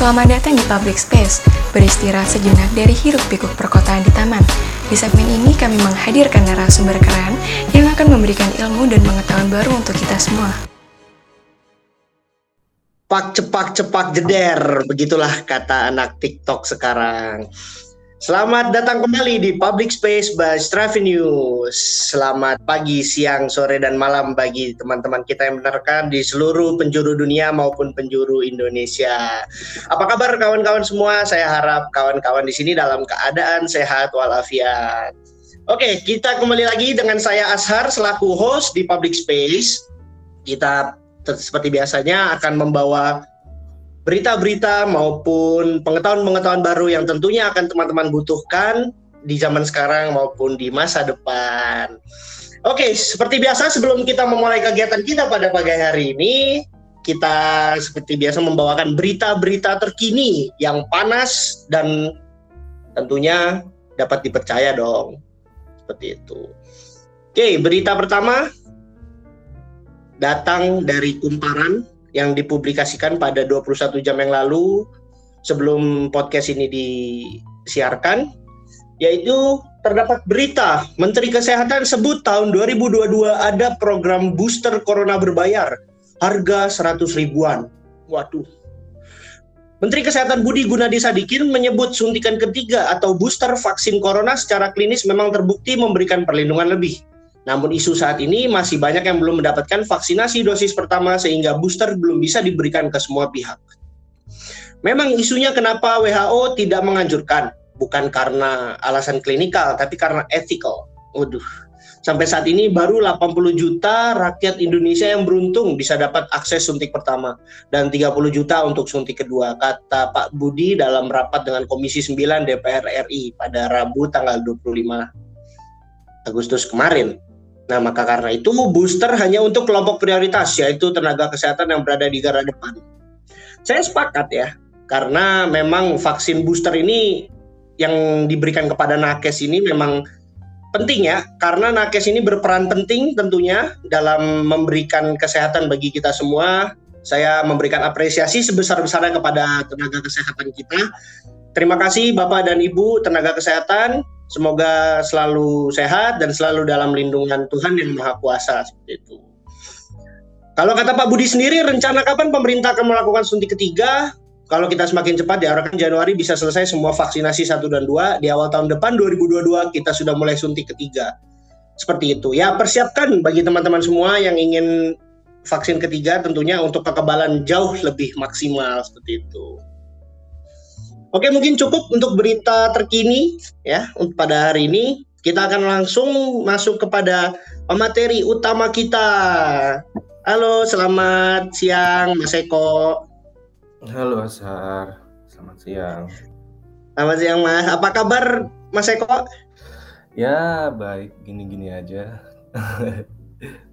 Selamat datang di Public Space, beristirahat sejenak dari hiruk pikuk perkotaan di taman. Di segmen ini kami menghadirkan narasumber keren yang akan memberikan ilmu dan pengetahuan baru untuk kita semua. Pak cepak cepak jeder, begitulah kata anak TikTok sekarang. Selamat datang kembali di Public Space by Stravi News. Selamat pagi, siang, sore, dan malam bagi teman-teman kita yang menerkan di seluruh penjuru dunia maupun penjuru Indonesia. Apa kabar kawan-kawan semua? Saya harap kawan-kawan di sini dalam keadaan sehat walafiat. Oke, kita kembali lagi dengan saya Ashar selaku host di Public Space. Kita seperti biasanya akan membawa berita-berita maupun pengetahuan-pengetahuan baru yang tentunya akan teman-teman butuhkan di zaman sekarang maupun di masa depan. Oke, seperti biasa sebelum kita memulai kegiatan kita pada pagi hari ini, kita seperti biasa membawakan berita-berita terkini yang panas dan tentunya dapat dipercaya dong. Seperti itu. Oke, berita pertama datang dari Kumparan yang dipublikasikan pada 21 jam yang lalu sebelum podcast ini disiarkan yaitu terdapat berita Menteri Kesehatan sebut tahun 2022 ada program booster corona berbayar harga 100 ribuan. Waduh. Menteri Kesehatan Budi Gunadi Sadikin menyebut suntikan ketiga atau booster vaksin corona secara klinis memang terbukti memberikan perlindungan lebih. Namun isu saat ini masih banyak yang belum mendapatkan vaksinasi dosis pertama sehingga booster belum bisa diberikan ke semua pihak. Memang isunya kenapa WHO tidak menganjurkan, bukan karena alasan klinikal, tapi karena ethical. Waduh, sampai saat ini baru 80 juta rakyat Indonesia yang beruntung bisa dapat akses suntik pertama dan 30 juta untuk suntik kedua, kata Pak Budi dalam rapat dengan Komisi 9 DPR RI pada Rabu tanggal 25 Agustus kemarin. Nah, maka karena itu booster hanya untuk kelompok prioritas yaitu tenaga kesehatan yang berada di garda depan. Saya sepakat ya, karena memang vaksin booster ini yang diberikan kepada nakes ini memang penting ya, karena nakes ini berperan penting tentunya dalam memberikan kesehatan bagi kita semua. Saya memberikan apresiasi sebesar-besarnya kepada tenaga kesehatan kita. Terima kasih Bapak dan Ibu tenaga kesehatan Semoga selalu sehat dan selalu dalam lindungan Tuhan yang Maha Kuasa seperti itu. Kalau kata Pak Budi sendiri, rencana kapan pemerintah akan melakukan suntik ketiga? Kalau kita semakin cepat diharapkan Januari bisa selesai semua vaksinasi 1 dan 2. Di awal tahun depan 2022 kita sudah mulai suntik ketiga. Seperti itu. Ya persiapkan bagi teman-teman semua yang ingin vaksin ketiga tentunya untuk kekebalan jauh lebih maksimal seperti itu. Oke, mungkin cukup untuk berita terkini ya untuk pada hari ini. Kita akan langsung masuk kepada materi utama kita. Halo, selamat siang Mas Eko. Halo Asar, selamat siang. Selamat siang Mas. Apa kabar Mas Eko? Ya baik, gini-gini aja.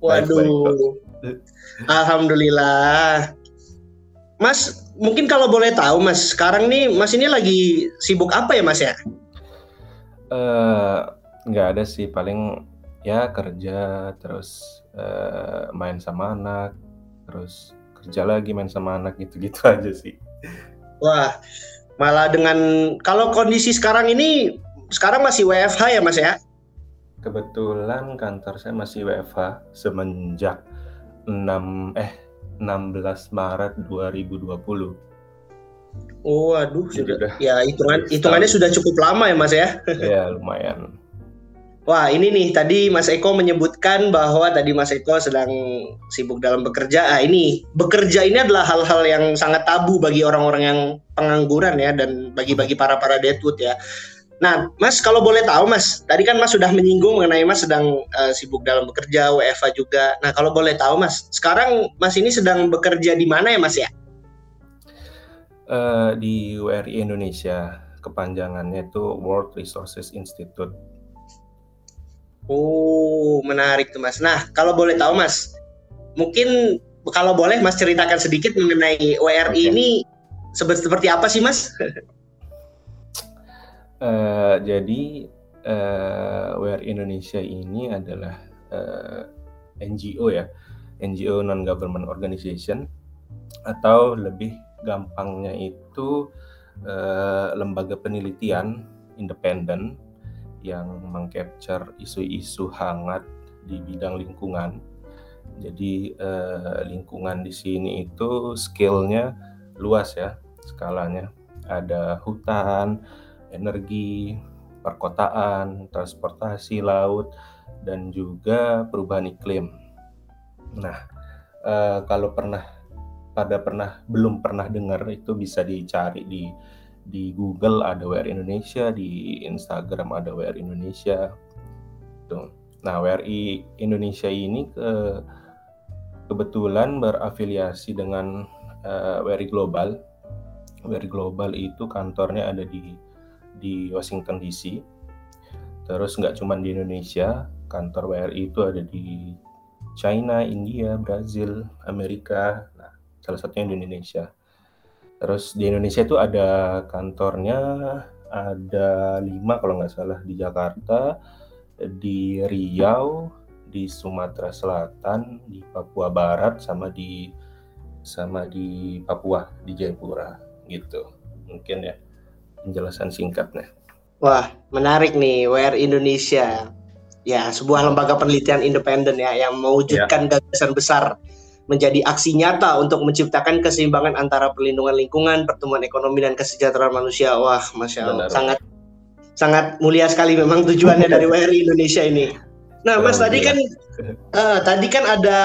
Waduh. Baik, baik, Alhamdulillah. Mas, mungkin kalau boleh tahu Mas, sekarang nih Mas ini lagi sibuk apa ya Mas ya? Uh, nggak ada sih, paling ya kerja, terus uh, main sama anak, terus kerja lagi main sama anak gitu-gitu aja sih. Wah, malah dengan kalau kondisi sekarang ini sekarang masih WFH ya Mas ya? Kebetulan kantor saya masih WFH semenjak 6 eh 16 Maret 2020. Oh, aduh, sudah. Ya, hitungan hitungannya sudah cukup lama ya, Mas ya? Ya, lumayan. Wah, ini nih tadi Mas Eko menyebutkan bahwa tadi Mas Eko sedang sibuk dalam bekerja. Ah, ini bekerja ini adalah hal-hal yang sangat tabu bagi orang-orang yang pengangguran ya dan bagi-bagi para para detwood ya. Nah, Mas kalau boleh tahu Mas, tadi kan Mas sudah menyinggung mengenai Mas sedang uh, sibuk dalam bekerja, WFA juga. Nah, kalau boleh tahu Mas, sekarang Mas ini sedang bekerja di mana ya Mas ya? Uh, di WRI Indonesia, kepanjangannya itu World Resources Institute. Oh, menarik tuh Mas. Nah, kalau boleh tahu Mas, mungkin kalau boleh Mas ceritakan sedikit mengenai WRI okay. ini seperti apa sih Mas? Uh, jadi uh, WR Indonesia ini adalah uh, eh, NGO ya, NGO non government organization atau lebih gampangnya itu uh, lembaga penelitian independen yang mengcapture isu-isu hangat di bidang lingkungan. Jadi uh, lingkungan di sini itu skillnya luas ya skalanya. Ada hutan, energi, perkotaan, transportasi laut, dan juga perubahan iklim. Nah, uh, kalau pernah pada pernah belum pernah dengar itu bisa dicari di di Google ada WR Indonesia, di Instagram ada WR Indonesia. Tuh. Nah, WRI Indonesia ini ke, kebetulan berafiliasi dengan uh, eh, WRI Global. WRI Global itu kantornya ada di di Washington DC. Terus nggak cuma di Indonesia, kantor WRI itu ada di China, India, Brazil, Amerika, nah, salah satunya di Indonesia. Terus di Indonesia itu ada kantornya ada lima kalau nggak salah di Jakarta, di Riau, di Sumatera Selatan, di Papua Barat, sama di sama di Papua di Jayapura gitu. Mungkin ya penjelasan singkatnya. Wah, menarik nih WR Indonesia. Ya, sebuah lembaga penelitian independen ya yang mewujudkan ya. gagasan besar menjadi aksi nyata untuk menciptakan keseimbangan antara perlindungan lingkungan, pertumbuhan ekonomi dan kesejahteraan manusia. Wah, masya Allah, Benar. sangat sangat mulia sekali memang tujuannya dari WRI Indonesia ini. Nah, Mas tadi kan uh, tadi kan ada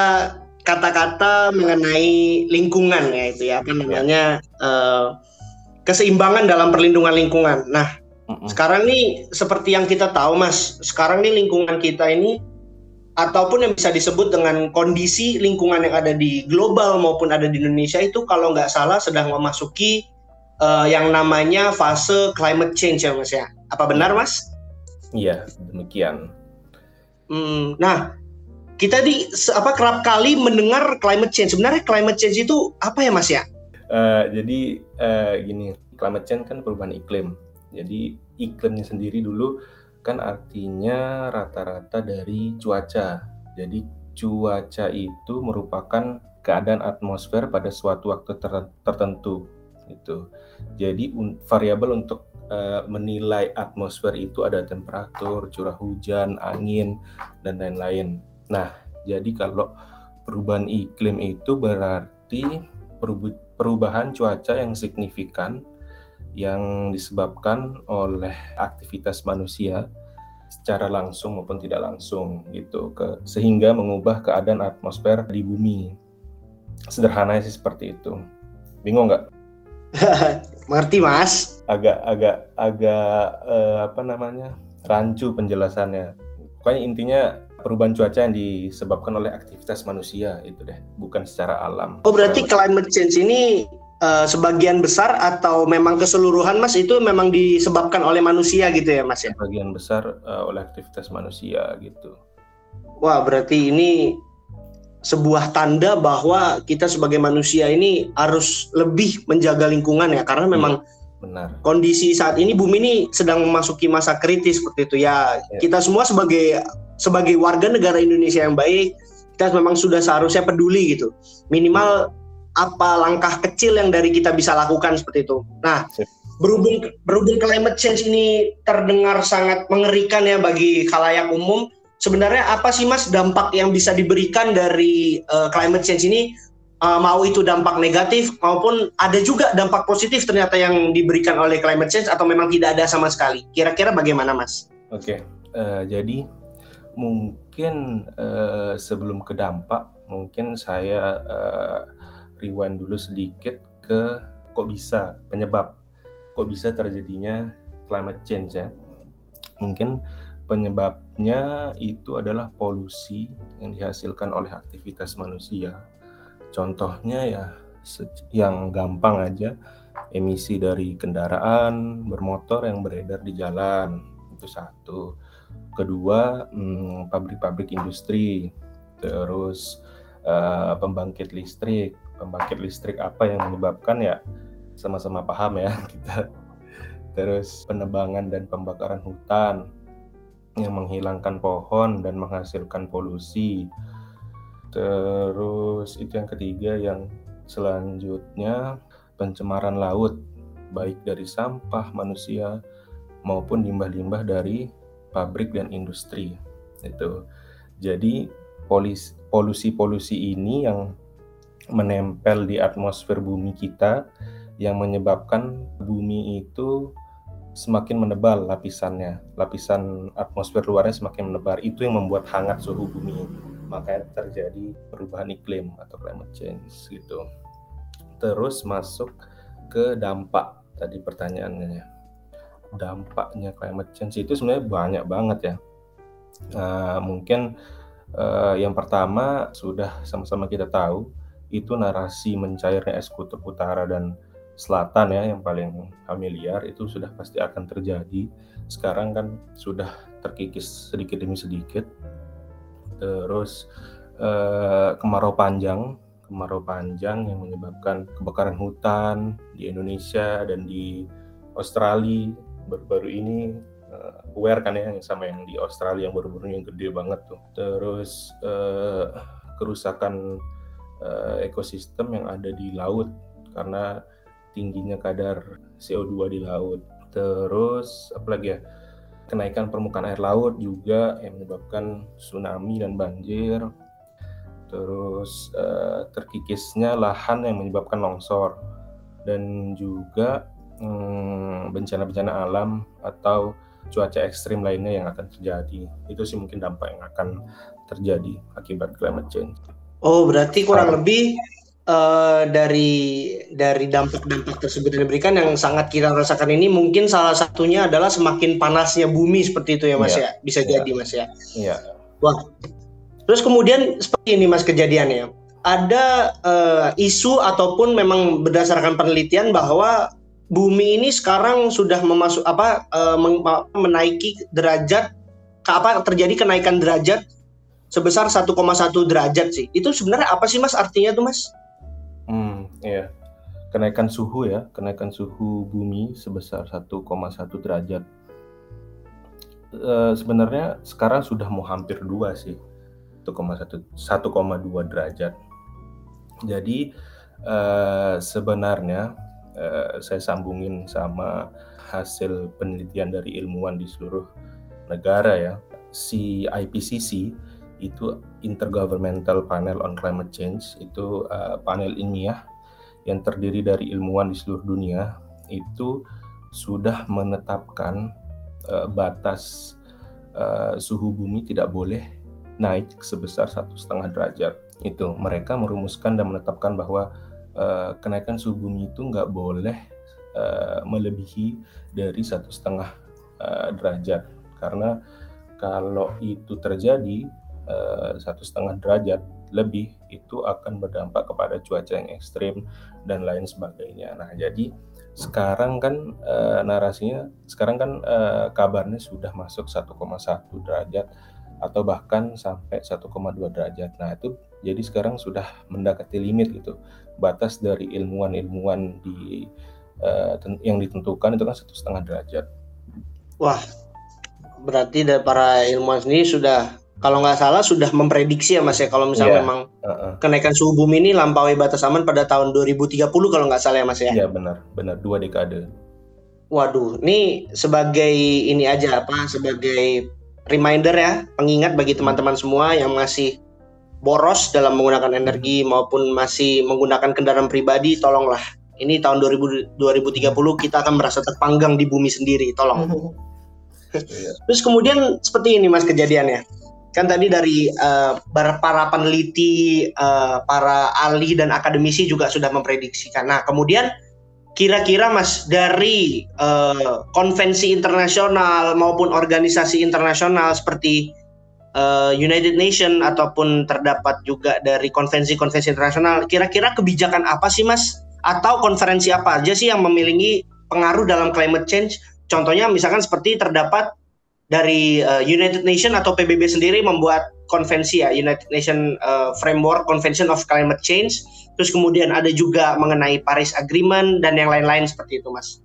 kata-kata mengenai lingkungan ya itu ya apa namanya uh, keseimbangan dalam perlindungan lingkungan. Nah, sekarang nih seperti yang kita tahu Mas, sekarang nih lingkungan kita ini ataupun yang bisa disebut dengan kondisi lingkungan yang ada di global maupun ada di Indonesia itu kalau nggak salah sedang memasuki uh, yang namanya fase climate change ya mas ya. Apa benar mas? Iya demikian. Hmm, nah kita di apa kerap kali mendengar climate change. Sebenarnya climate change itu apa ya mas ya? Uh, jadi uh, gini climate change kan perubahan iklim. Jadi iklimnya sendiri dulu kan artinya rata-rata dari cuaca. Jadi cuaca itu merupakan keadaan atmosfer pada suatu waktu tertentu itu. Jadi un variabel untuk uh, menilai atmosfer itu ada temperatur, curah hujan, angin dan lain-lain. Nah, jadi kalau perubahan iklim itu berarti perubahan cuaca yang signifikan yang disebabkan oleh aktivitas manusia secara langsung maupun tidak langsung gitu ke sehingga mengubah keadaan atmosfer di bumi. Sederhana sih seperti itu. Bingung nggak? Mengerti mas? Agak agak agak uh, apa namanya rancu penjelasannya. Pokoknya intinya perubahan cuaca yang disebabkan oleh aktivitas manusia itu deh bukan secara alam oh berarti climate change ini uh, sebagian besar atau memang keseluruhan Mas itu memang disebabkan oleh manusia gitu ya Mas ya? Sebagian besar uh, oleh aktivitas manusia gitu. Wah, berarti ini sebuah tanda bahwa kita sebagai manusia ini harus lebih menjaga lingkungan ya karena iya, memang benar. Kondisi saat ini bumi ini sedang memasuki masa kritis seperti itu ya. ya. Kita semua sebagai sebagai warga negara Indonesia yang baik, kita memang sudah seharusnya peduli gitu. Minimal apa langkah kecil yang dari kita bisa lakukan seperti itu. Nah, berhubung berhubung climate change ini terdengar sangat mengerikan ya bagi khalayak umum, sebenarnya apa sih Mas dampak yang bisa diberikan dari uh, climate change ini? Uh, mau itu dampak negatif maupun ada juga dampak positif ternyata yang diberikan oleh climate change atau memang tidak ada sama sekali. Kira-kira bagaimana Mas? Oke, okay. uh, eh, jadi mungkin uh, sebelum ke dampak, mungkin saya uh, rewind dulu sedikit ke kok bisa penyebab kok bisa terjadinya climate change ya. Mungkin penyebabnya itu adalah polusi yang dihasilkan oleh aktivitas manusia. Contohnya ya yang gampang aja emisi dari kendaraan bermotor yang beredar di jalan itu satu. Kedua hmm, pabrik-pabrik industri, terus uh, pembangkit listrik, pembangkit listrik apa yang menyebabkan ya sama-sama paham ya kita. Terus penebangan dan pembakaran hutan yang menghilangkan pohon dan menghasilkan polusi. Terus itu yang ketiga yang selanjutnya pencemaran laut baik dari sampah manusia maupun limbah-limbah dari pabrik dan industri itu jadi polusi-polusi ini yang menempel di atmosfer bumi kita yang menyebabkan bumi itu semakin menebal lapisannya, lapisan atmosfer luarnya semakin menebar. Itu yang membuat hangat suhu bumi. Makanya terjadi perubahan iklim atau climate change gitu. Terus masuk ke dampak tadi pertanyaannya. Dampaknya climate change itu sebenarnya banyak banget ya. Nah, mungkin uh, yang pertama sudah sama-sama kita tahu itu narasi mencairnya es kutub utara dan selatan ya yang paling familiar itu sudah pasti akan terjadi. Sekarang kan sudah terkikis sedikit demi sedikit. Terus eh, kemarau panjang, kemarau panjang yang menyebabkan kebakaran hutan di Indonesia dan di Australia baru-baru ini uh, aware kan ya yang sama yang di Australia yang baru-baru yang gede banget tuh. Terus uh, kerusakan uh, ekosistem yang ada di laut karena tingginya kadar CO2 di laut. Terus apalagi ya? Kenaikan permukaan air laut juga yang menyebabkan tsunami dan banjir. Terus eh, terkikisnya lahan yang menyebabkan longsor dan juga hmm, bencana-bencana alam atau cuaca ekstrim lainnya yang akan terjadi. Itu sih mungkin dampak yang akan terjadi akibat climate change. Oh, berarti kurang lebih uh, dari dari dampak-dampak tersebut yang diberikan yang sangat kita rasakan ini mungkin salah satunya adalah semakin panasnya bumi seperti itu ya Mas yeah. ya. Bisa yeah. jadi Mas ya. Iya. Yeah. Wah. Terus kemudian seperti ini Mas kejadiannya. Ada uh, isu ataupun memang berdasarkan penelitian bahwa bumi ini sekarang sudah memasuk apa uh, menaiki derajat apa terjadi kenaikan derajat sebesar 1,1 derajat sih. Itu sebenarnya apa sih Mas artinya tuh Mas? Hmm, iya. Kenaikan suhu ya, kenaikan suhu bumi sebesar 1,1 derajat. E, sebenarnya sekarang sudah mau hampir dua sih, 1,1 1,2 derajat. Jadi e, sebenarnya e, saya sambungin sama hasil penelitian dari ilmuwan di seluruh negara ya. Si IPCC itu Intergovernmental Panel on Climate Change itu uh, panel ilmiah yang terdiri dari ilmuwan di seluruh dunia itu sudah menetapkan uh, batas uh, suhu bumi tidak boleh naik sebesar satu setengah derajat itu mereka merumuskan dan menetapkan bahwa uh, kenaikan suhu bumi itu nggak boleh uh, melebihi dari satu setengah uh, derajat karena kalau itu terjadi Eh, satu setengah derajat lebih itu akan berdampak kepada cuaca yang ekstrim dan lain sebagainya. Nah, jadi sekarang kan e, narasinya sekarang kan e, kabarnya sudah masuk 1,1 derajat atau bahkan sampai 1,2 derajat. Nah, itu jadi sekarang sudah mendekati limit gitu. Batas dari ilmuwan-ilmuwan di e, yang ditentukan itu kan satu setengah derajat. Wah, berarti dari para ilmuwan sendiri sudah kalau nggak salah sudah memprediksi ya Mas ya kalau misalnya yeah. memang uh-uh. kenaikan suhu bumi ini lampaui batas aman pada tahun 2030 kalau nggak salah ya Mas ya. Iya yeah, benar, benar dua dekade. Waduh, ini sebagai ini aja apa sebagai reminder ya, pengingat bagi teman-teman semua yang masih boros dalam menggunakan energi maupun masih menggunakan kendaraan pribadi, tolonglah. Ini tahun 2000, 2030 kita akan merasa terpanggang di bumi sendiri, tolong. Iya. Terus kemudian seperti ini Mas kejadiannya kan tadi dari uh, para peneliti, uh, para ahli dan akademisi juga sudah memprediksikan. Nah, kemudian kira-kira Mas dari uh, konvensi internasional maupun organisasi internasional seperti uh, United Nation ataupun terdapat juga dari konvensi-konvensi internasional, kira-kira kebijakan apa sih Mas? Atau konferensi apa aja sih yang memiliki pengaruh dalam climate change? Contohnya misalkan seperti terdapat dari uh, United Nation atau PBB sendiri membuat konvensi ya United Nation uh, Framework Convention of Climate Change terus kemudian ada juga mengenai Paris Agreement dan yang lain-lain seperti itu mas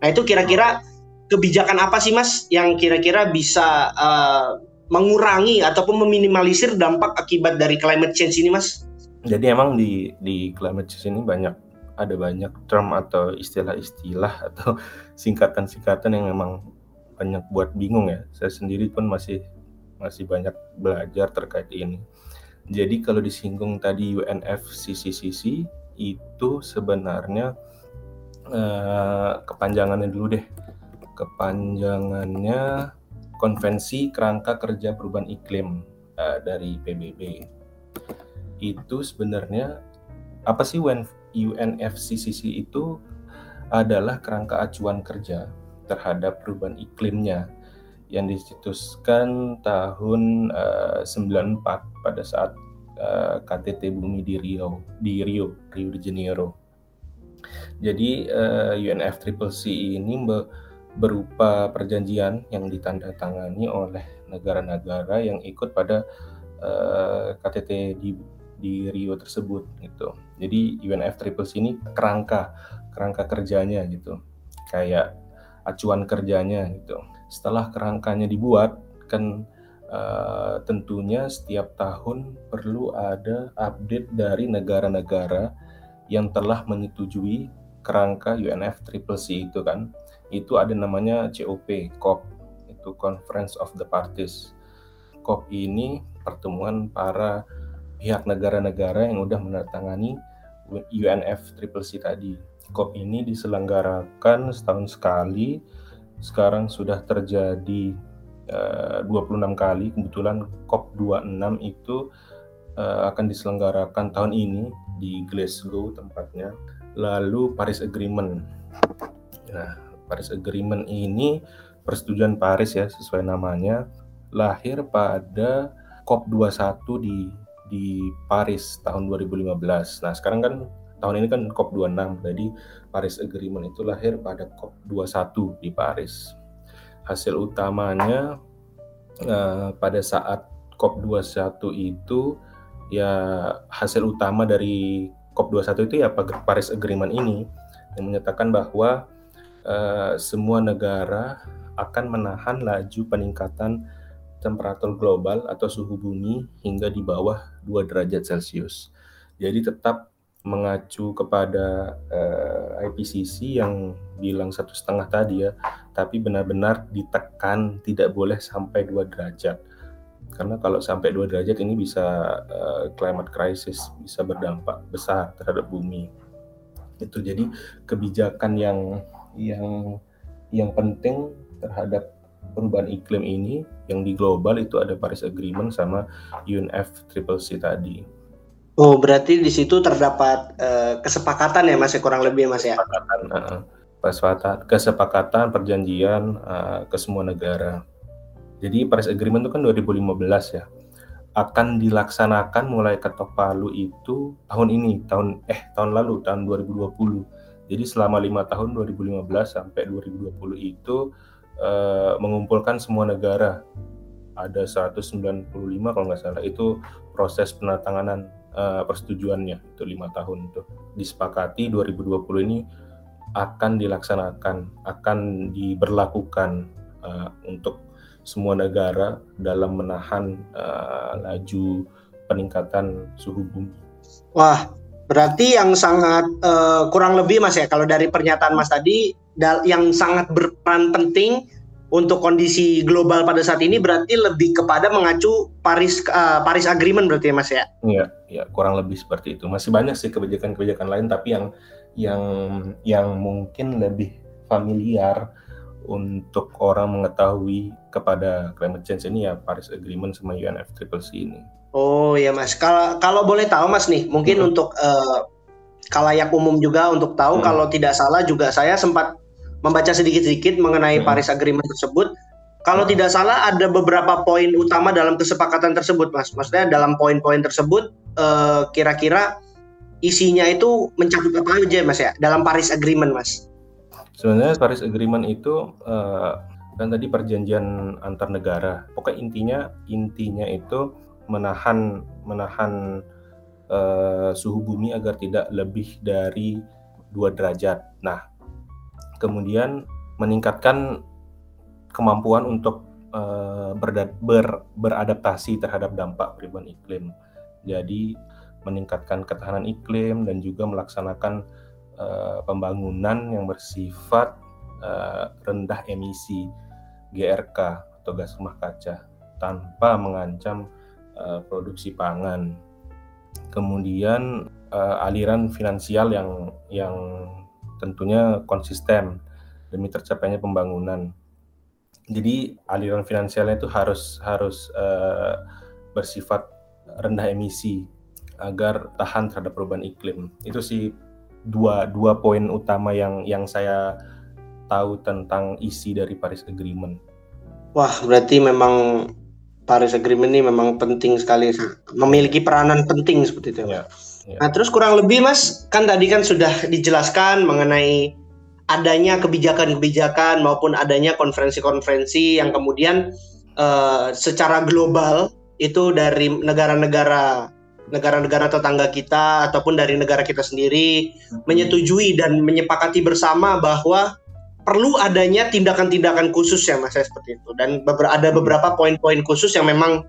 nah itu kira-kira kebijakan apa sih mas yang kira-kira bisa uh, mengurangi ataupun meminimalisir dampak akibat dari climate change ini mas jadi emang di di climate change ini banyak ada banyak term atau istilah-istilah atau singkatan-singkatan yang memang banyak buat bingung ya. Saya sendiri pun masih masih banyak belajar terkait ini. Jadi kalau disinggung tadi UNFCCC itu sebenarnya eh, kepanjangannya dulu deh. Kepanjangannya Konvensi Kerangka Kerja Perubahan Iklim eh, dari PBB. Itu sebenarnya apa sih UNFCCC itu adalah kerangka acuan kerja terhadap perubahan iklimnya yang dicetuskan tahun uh, eh, 94 pada saat uh, eh, KTT Bumi di Rio di Rio Rio de Janeiro. Jadi uh, UNFCCC ini berupa perjanjian yang ditandatangani oleh negara-negara yang ikut pada uh, KTT di di Rio tersebut gitu. Jadi UNFCCC ini kerangka kerangka kerjanya gitu. Kayak acuan kerjanya gitu. Setelah kerangkanya dibuat kan uh, tentunya setiap tahun perlu ada update dari negara-negara yang telah menyetujui kerangka UNFCCC itu kan. Itu ada namanya COP, COP itu Conference of the Parties. COP ini pertemuan para pihak negara-negara yang sudah menandatangani UNFCCC tadi. COP ini diselenggarakan setahun sekali. Sekarang sudah terjadi uh, eh, 26 kali. Kebetulan COP 26 itu uh, akan diselenggarakan tahun ini di Glasgow tempatnya. Lalu Paris Agreement. Nah, Paris Agreement ini persetujuan Paris ya sesuai namanya lahir pada COP21 di di Paris tahun 2015. Nah, sekarang kan tahun ini kan COP26, jadi Paris Agreement itu lahir pada COP21 di Paris. Hasil utamanya uh, pada saat COP21 itu ya hasil utama dari COP21 itu ya Paris Agreement ini yang menyatakan bahwa uh, semua negara akan menahan laju peningkatan temperatur global atau suhu bumi hingga di bawah 2 derajat Celcius. Jadi tetap mengacu kepada uh, eh, IPCC yang bilang satu setengah tadi ya, tapi benar-benar ditekan tidak boleh sampai 2 derajat. Karena kalau sampai 2 derajat ini bisa uh, climate crisis, bisa berdampak besar terhadap bumi. Itu jadi kebijakan yang yang yang penting terhadap perubahan iklim ini yang di global itu ada Paris Agreement sama UNFCCC tadi. Oh, berarti di situ terdapat uh, kesepakatan ya Mas, ya, kurang lebih Mas ya? Kesepakatan, uh, kesepakatan, kesepakatan perjanjian uh, ke semua negara. Jadi Paris Agreement itu kan 2015 ya. Akan dilaksanakan mulai ketok palu itu tahun ini, tahun eh tahun lalu, tahun 2020. Jadi selama lima tahun 2015 sampai 2020 itu uh, mengumpulkan semua negara. Ada 195 kalau nggak salah itu proses penandatanganan uh, persetujuannya itu lima tahun itu disepakati 2020 ini akan dilaksanakan akan diberlakukan uh, untuk semua negara dalam menahan uh, laju peningkatan suhu bumi. Wah, berarti yang sangat uh, kurang lebih Mas ya kalau dari pernyataan Mas tadi yang sangat berperan penting untuk kondisi global pada saat ini berarti lebih kepada mengacu Paris uh, Paris Agreement berarti ya Mas ya? Iya, ya kurang lebih seperti itu. Masih banyak sih kebijakan-kebijakan lain tapi yang yang yang mungkin lebih familiar untuk orang mengetahui kepada climate change ini ya Paris Agreement sama UNFCCC ini. Oh ya Mas, kalau kalau boleh tahu Mas nih, mungkin hmm. untuk uh, kalayak umum juga untuk tahu hmm. kalau tidak salah juga saya sempat membaca sedikit-sedikit mengenai hmm. Paris Agreement tersebut. Kalau hmm. tidak salah ada beberapa poin utama dalam kesepakatan tersebut, Mas. Maksudnya dalam poin-poin tersebut eh, kira-kira isinya itu mencakup apa aja, Mas ya? Dalam Paris Agreement, Mas. Sebenarnya Paris Agreement itu uh, kan tadi perjanjian antar negara. Pokoknya intinya intinya itu menahan menahan uh, suhu bumi agar tidak lebih dari dua derajat. Nah, kemudian meningkatkan kemampuan untuk uh, ber, beradaptasi terhadap dampak perubahan iklim. Jadi meningkatkan ketahanan iklim dan juga melaksanakan uh, pembangunan yang bersifat uh, rendah emisi GRK atau gas rumah kaca tanpa mengancam uh, produksi pangan. Kemudian uh, aliran finansial yang yang tentunya konsisten demi tercapainya pembangunan. Jadi aliran finansialnya itu harus harus uh, bersifat rendah emisi agar tahan terhadap perubahan iklim. Itu sih dua dua poin utama yang yang saya tahu tentang isi dari Paris Agreement. Wah, berarti memang Paris Agreement ini memang penting sekali, memiliki peranan penting seperti itu. Ya, ya. Nah, terus kurang lebih Mas, kan tadi kan sudah dijelaskan mengenai adanya kebijakan-kebijakan maupun adanya konferensi-konferensi yang kemudian uh, secara global itu dari negara-negara negara-negara tetangga kita ataupun dari negara kita sendiri hmm. menyetujui dan menyepakati bersama bahwa perlu adanya tindakan-tindakan khusus ya mas ya seperti itu dan ada hmm. beberapa poin-poin khusus yang memang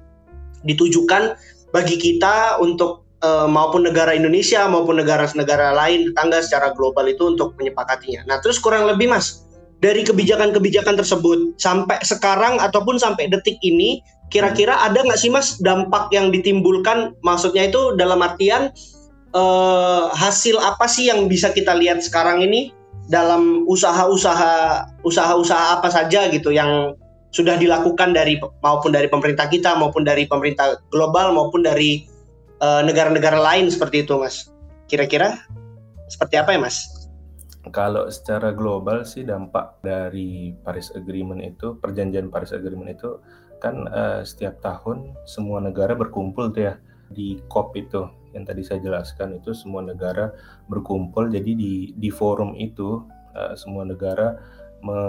ditujukan bagi kita untuk uh, maupun negara Indonesia maupun negara-negara lain tetangga secara global itu untuk menyepakatinya. Nah terus kurang lebih mas dari kebijakan-kebijakan tersebut sampai sekarang ataupun sampai detik ini kira-kira hmm. ada nggak sih mas dampak yang ditimbulkan maksudnya itu dalam artian uh, hasil apa sih yang bisa kita lihat sekarang ini dalam usaha-usaha usaha-usaha apa saja gitu yang sudah dilakukan dari maupun dari pemerintah kita maupun dari pemerintah global maupun dari eh, negara-negara uh, lain seperti itu mas kira-kira seperti apa ya mas? Kalau secara global sih dampak dari Paris Agreement itu perjanjian Paris Agreement itu kan uh, setiap tahun semua negara berkumpul tuh ya di COP itu yang tadi saya jelaskan itu semua negara berkumpul. Jadi di di forum itu uh, semua negara me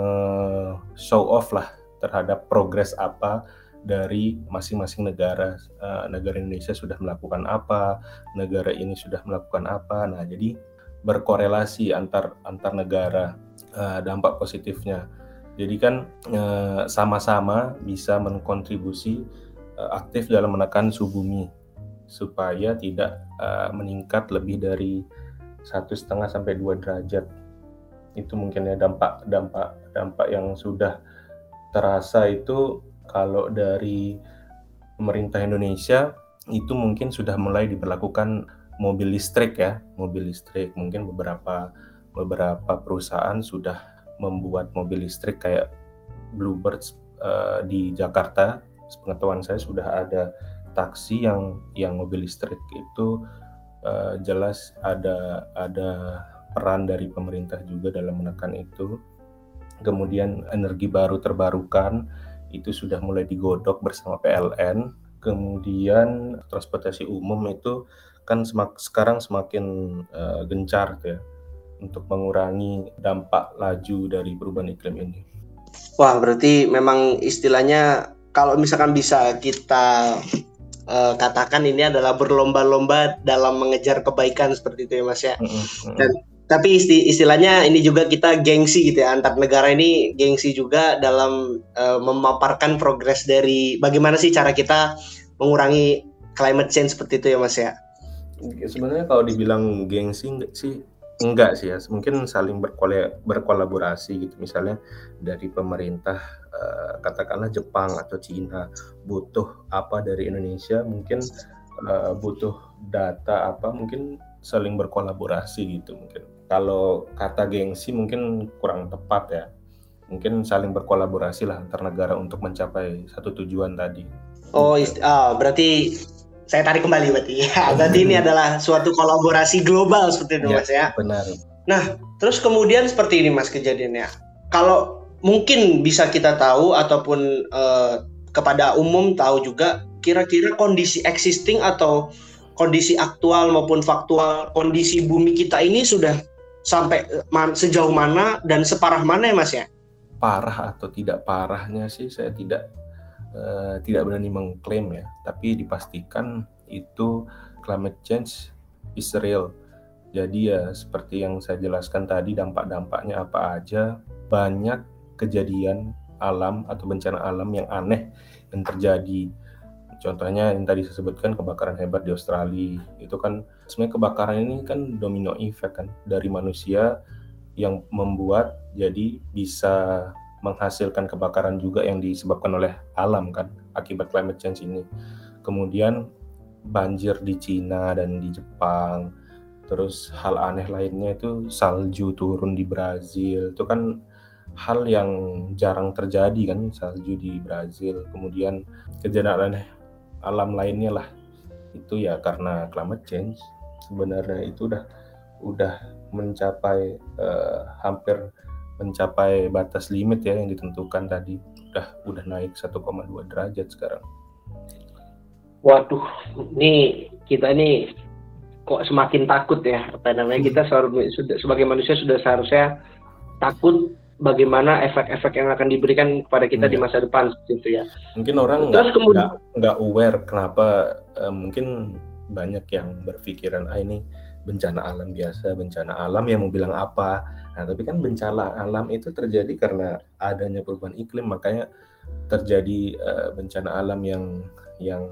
show off lah terhadap progres apa dari masing-masing negara. Uh, negara Indonesia sudah melakukan apa negara ini sudah melakukan apa. Nah jadi berkorelasi antar antar negara uh, dampak positifnya. Jadi kan sama-sama bisa mengkontribusi aktif dalam menekan suhu bumi supaya tidak uh, meningkat lebih dari satu setengah sampai dua derajat. Itu mungkin ya dampak dampak dampak yang sudah terasa itu kalau dari pemerintah Indonesia itu mungkin sudah mulai diberlakukan mobil listrik ya. Mobil listrik mungkin beberapa beberapa perusahaan sudah membuat mobil listrik kayak Bluebirds uh, di Jakarta. Sepengetahuan saya sudah ada taksi yang yang mobil listrik itu uh, jelas ada ada peran dari pemerintah juga dalam menekan itu. Kemudian energi baru terbarukan itu sudah mulai digodok bersama PLN. Kemudian transportasi umum itu kan semak, sekarang semakin uh, gencar ya untuk mengurangi dampak laju dari perubahan iklim ini. Wah, berarti memang istilahnya kalau misalkan bisa kita uh, katakan ini adalah berlomba-lomba dalam mengejar kebaikan seperti itu ya Mas ya. Dan tapi istilahnya ini juga kita gengsi gitu ya antar negara ini gengsi juga dalam uh, memaparkan progres dari bagaimana sih cara kita mengurangi climate change seperti itu ya Mas ya. Sebenarnya kalau dibilang gengsi enggak sih enggak sih ya mungkin saling berkolaborasi gitu misalnya dari pemerintah uh, katakanlah Jepang atau Cina butuh apa dari Indonesia? Mungkin uh, butuh data apa? Mungkin saling berkolaborasi gitu mungkin. Kalau kata gengsi mungkin kurang tepat ya. Mungkin saling berkolaborasi lah antar negara untuk mencapai satu tujuan tadi. Oh, oh berarti saya tarik kembali berarti. Ya berarti ini adalah suatu kolaborasi global seperti itu ya, mas ya? benar. Nah terus kemudian seperti ini mas kejadiannya. Kalau mungkin bisa kita tahu ataupun uh, kepada umum tahu juga kira-kira kondisi existing atau kondisi aktual maupun faktual kondisi bumi kita ini sudah sampai man, sejauh mana dan separah mana ya mas ya parah atau tidak parahnya sih saya tidak Eh, tidak berani mengklaim ya, tapi dipastikan itu climate change is real. Jadi ya seperti yang saya jelaskan tadi dampak-dampaknya apa aja, banyak kejadian alam atau bencana alam yang aneh yang terjadi. contohnya yang tadi saya sebutkan kebakaran hebat di Australia itu kan sebenarnya kebakaran ini kan domino effect kan dari manusia yang membuat jadi bisa menghasilkan kebakaran juga yang disebabkan oleh alam kan akibat climate change ini. Kemudian banjir di Cina dan di Jepang. Terus hal aneh lainnya itu salju turun di Brazil. Itu kan hal yang jarang terjadi kan salju di Brazil. Kemudian kejadian alam lainnya lah. Itu ya karena climate change. Sebenarnya itu udah udah mencapai uh, hampir mencapai batas limit ya yang ditentukan tadi udah udah naik 1,2 derajat sekarang. Waduh, ini kita ini kok semakin takut ya apa namanya kita hmm. sudah sebagai manusia sudah seharusnya takut bagaimana efek-efek yang akan diberikan kepada kita hmm. di iya. masa depan gitu ya. Mungkin orang nggak nggak aware kenapa uh, mungkin banyak yang berpikiran ah ini bencana alam biasa, bencana alam yang mau bilang apa. Nah, tapi kan bencana alam itu terjadi karena adanya perubahan iklim, makanya terjadi uh, bencana alam yang yang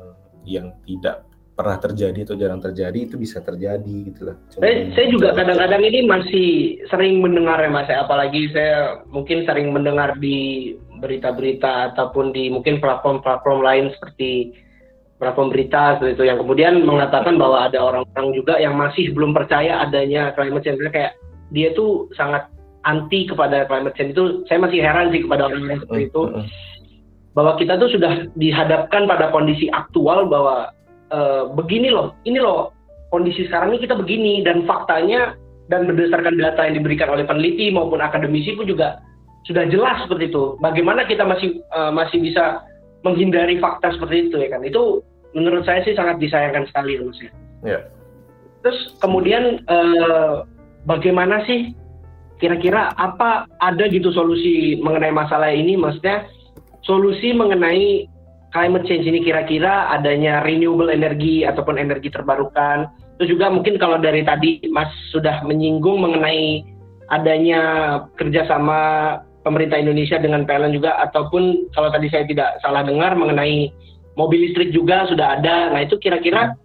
yang tidak pernah terjadi atau jarang terjadi itu bisa terjadi gitu lah. Saya, saya juga kadang-kadang ini masih sering mendengar ya mas, apalagi saya mungkin sering mendengar di berita-berita ataupun di mungkin platform-platform lain seperti platform berita itu. Yang kemudian mengatakan bahwa ada orang-orang juga yang masih belum percaya adanya climate change. Kayak dia tuh sangat anti kepada climate change itu saya masih heran sih kepada orang-orang seperti itu. Bahwa kita tuh sudah dihadapkan pada kondisi aktual bahwa e, begini loh ini loh kondisi sekarang ini kita begini dan faktanya dan berdasarkan data yang diberikan oleh peneliti maupun akademisi pun juga sudah jelas seperti itu bagaimana kita masih uh, masih bisa menghindari fakta seperti itu ya kan itu menurut saya sih sangat disayangkan sekali ya mas ya. Yeah. Terus kemudian eh, bagaimana sih kira-kira apa ada gitu solusi mengenai masalah ini maksudnya solusi mengenai climate change ini kira-kira adanya renewable energy ataupun energi terbarukan terus juga mungkin kalau dari tadi Mas sudah menyinggung mengenai adanya kerjasama pemerintah Indonesia dengan PLN juga ataupun kalau tadi saya tidak salah dengar mengenai mobil listrik juga sudah ada. Nah, itu kira-kira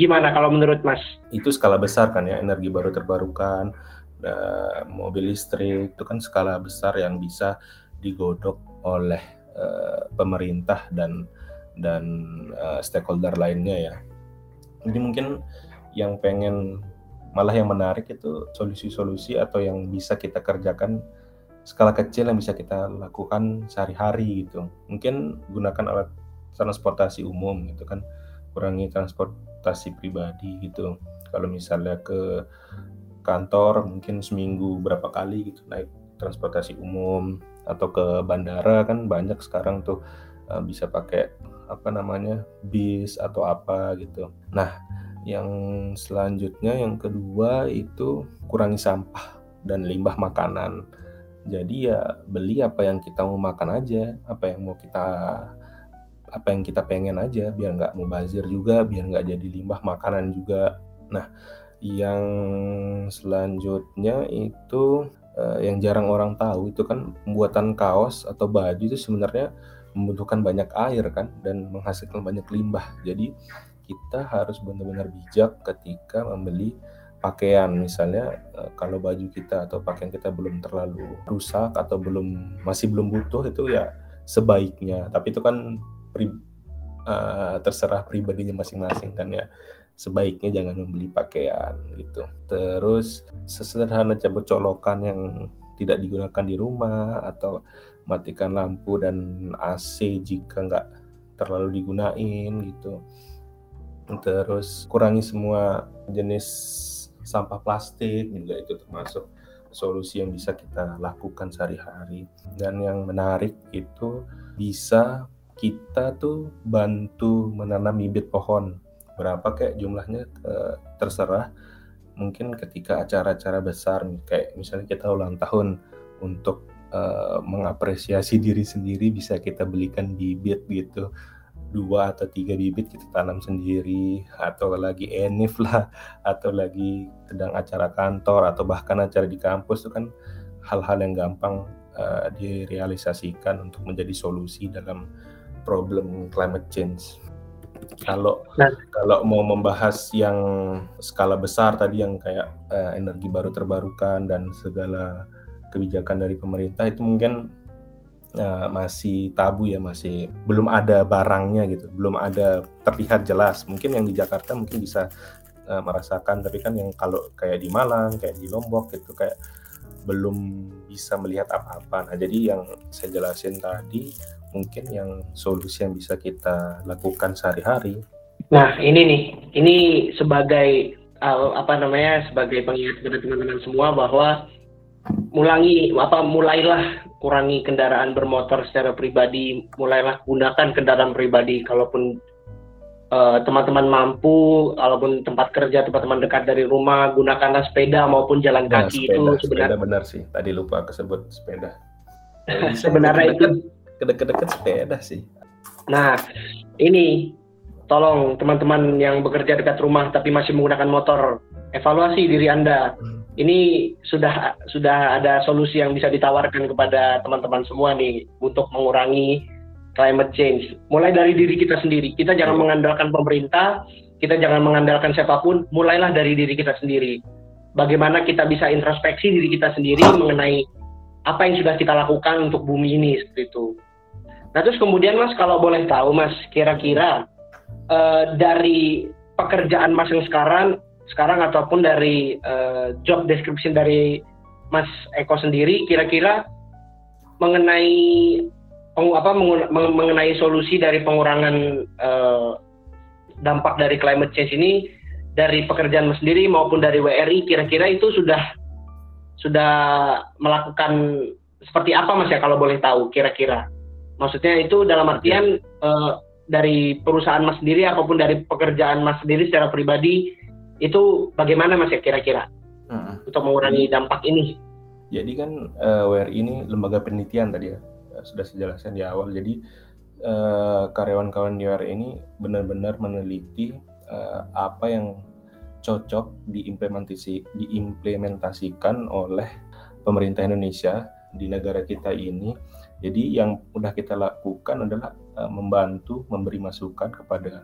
gimana kalau menurut Mas? Itu skala besar kan ya, energi baru terbarukan, mobil listrik itu kan skala besar yang bisa digodok oleh uh, pemerintah dan dan uh, stakeholder lainnya ya. Jadi mungkin yang pengen malah yang menarik itu solusi-solusi atau yang bisa kita kerjakan skala kecil yang bisa kita lakukan sehari-hari gitu. Mungkin gunakan alat transportasi umum gitu kan, kurangi transportasi pribadi gitu. Kalau misalnya ke kantor mungkin seminggu berapa kali gitu naik transportasi umum atau ke bandara kan banyak sekarang tuh uh, bisa pakai apa namanya bis atau apa gitu. Nah, yang selanjutnya yang kedua itu kurangi sampah dan limbah makanan jadi ya beli apa yang kita mau makan aja, apa yang mau kita apa yang kita pengen aja, biar nggak mubazir juga, biar nggak jadi limbah makanan juga. Nah, yang selanjutnya itu uh, yang jarang orang tahu itu kan pembuatan kaos atau baju itu sebenarnya membutuhkan banyak air kan dan menghasilkan banyak limbah. Jadi kita harus benar-benar bijak ketika membeli pakaian. Misalnya eh, kalau baju kita atau pakaian kita belum terlalu rusak atau belum masih belum butuh itu ya sebaiknya. Tapi itu kan pri, uh, terserah pribadinya masing-masing kan ya sebaiknya jangan membeli pakaian gitu terus sesederhana cabut colokan yang tidak digunakan di rumah atau matikan lampu dan AC jika nggak terlalu digunain gitu terus kurangi semua jenis sampah plastik juga itu termasuk solusi yang bisa kita lakukan sehari-hari. Dan yang menarik itu bisa kita tuh bantu menanam bibit pohon. Berapa kayak jumlahnya eh, terserah. Mungkin ketika acara-acara besar kayak misalnya kita ulang tahun untuk uh, mengapresiasi diri sendiri bisa kita belikan bibit gitu dua atau tiga bibit kita tanam sendiri atau lagi enif lah atau lagi sedang acara kantor atau bahkan acara di kampus itu kan hal-hal yang gampang uh, direalisasikan untuk menjadi solusi dalam problem climate change. Kalau nah. kalau mau membahas yang skala besar tadi yang kayak uh, energi baru terbarukan dan segala kebijakan dari pemerintah itu mungkin uh, masih tabu ya masih belum ada barangnya gitu belum ada terlihat jelas mungkin yang di Jakarta mungkin bisa uh, merasakan tapi kan yang kalau kayak di Malang kayak di Lombok itu kayak belum bisa melihat apa-apa nah jadi yang saya jelasin tadi mungkin yang solusi yang bisa kita lakukan sehari-hari. Nah ini nih, ini sebagai uh, apa namanya sebagai pengingat kepada teman-teman semua bahwa mulangi apa mulailah kurangi kendaraan bermotor secara pribadi, mulailah gunakan kendaraan pribadi kalaupun teman-teman mampu, kalaupun tempat kerja teman-teman dekat dari rumah, gunakanlah sepeda maupun jalan nah, kaki sepeda, itu sebenarnya benar sih. Tadi lupa kesebut sepeda. sebenarnya itu deket-deket sepeda sih. Nah, ini tolong teman-teman yang bekerja dekat rumah tapi masih menggunakan motor, evaluasi diri Anda. Hmm. Ini sudah sudah ada solusi yang bisa ditawarkan kepada teman-teman semua nih untuk mengurangi climate change. Mulai dari diri kita sendiri. Kita jangan hmm. mengandalkan pemerintah, kita jangan mengandalkan siapa pun, mulailah dari diri kita sendiri. Bagaimana kita bisa introspeksi diri kita sendiri mengenai apa yang sudah kita lakukan untuk bumi ini seperti itu. Nah terus kemudian Mas kalau boleh tahu Mas kira-kira uh, dari pekerjaan Mas yang sekarang sekarang ataupun dari uh, job description dari Mas Eko sendiri kira-kira mengenai apa mengenai solusi dari pengurangan uh, dampak dari climate change ini dari pekerjaan Mas sendiri maupun dari WRI kira-kira itu sudah sudah melakukan seperti apa Mas ya kalau boleh tahu kira-kira? Maksudnya itu dalam artian uh, dari perusahaan Mas sendiri ataupun dari pekerjaan Mas sendiri secara pribadi itu bagaimana Mas ya kira-kira hmm. untuk mengurangi dampak ini? Jadi kan uh, eh, WRI ini lembaga penelitian tadi ya sudah saya jelaskan di awal. Jadi uh, karyawan-karyawan WRI ini benar-benar meneliti uh, apa yang cocok diimplementasi diimplementasikan oleh pemerintah Indonesia di negara kita ini jadi yang sudah kita lakukan adalah uh, membantu memberi masukan kepada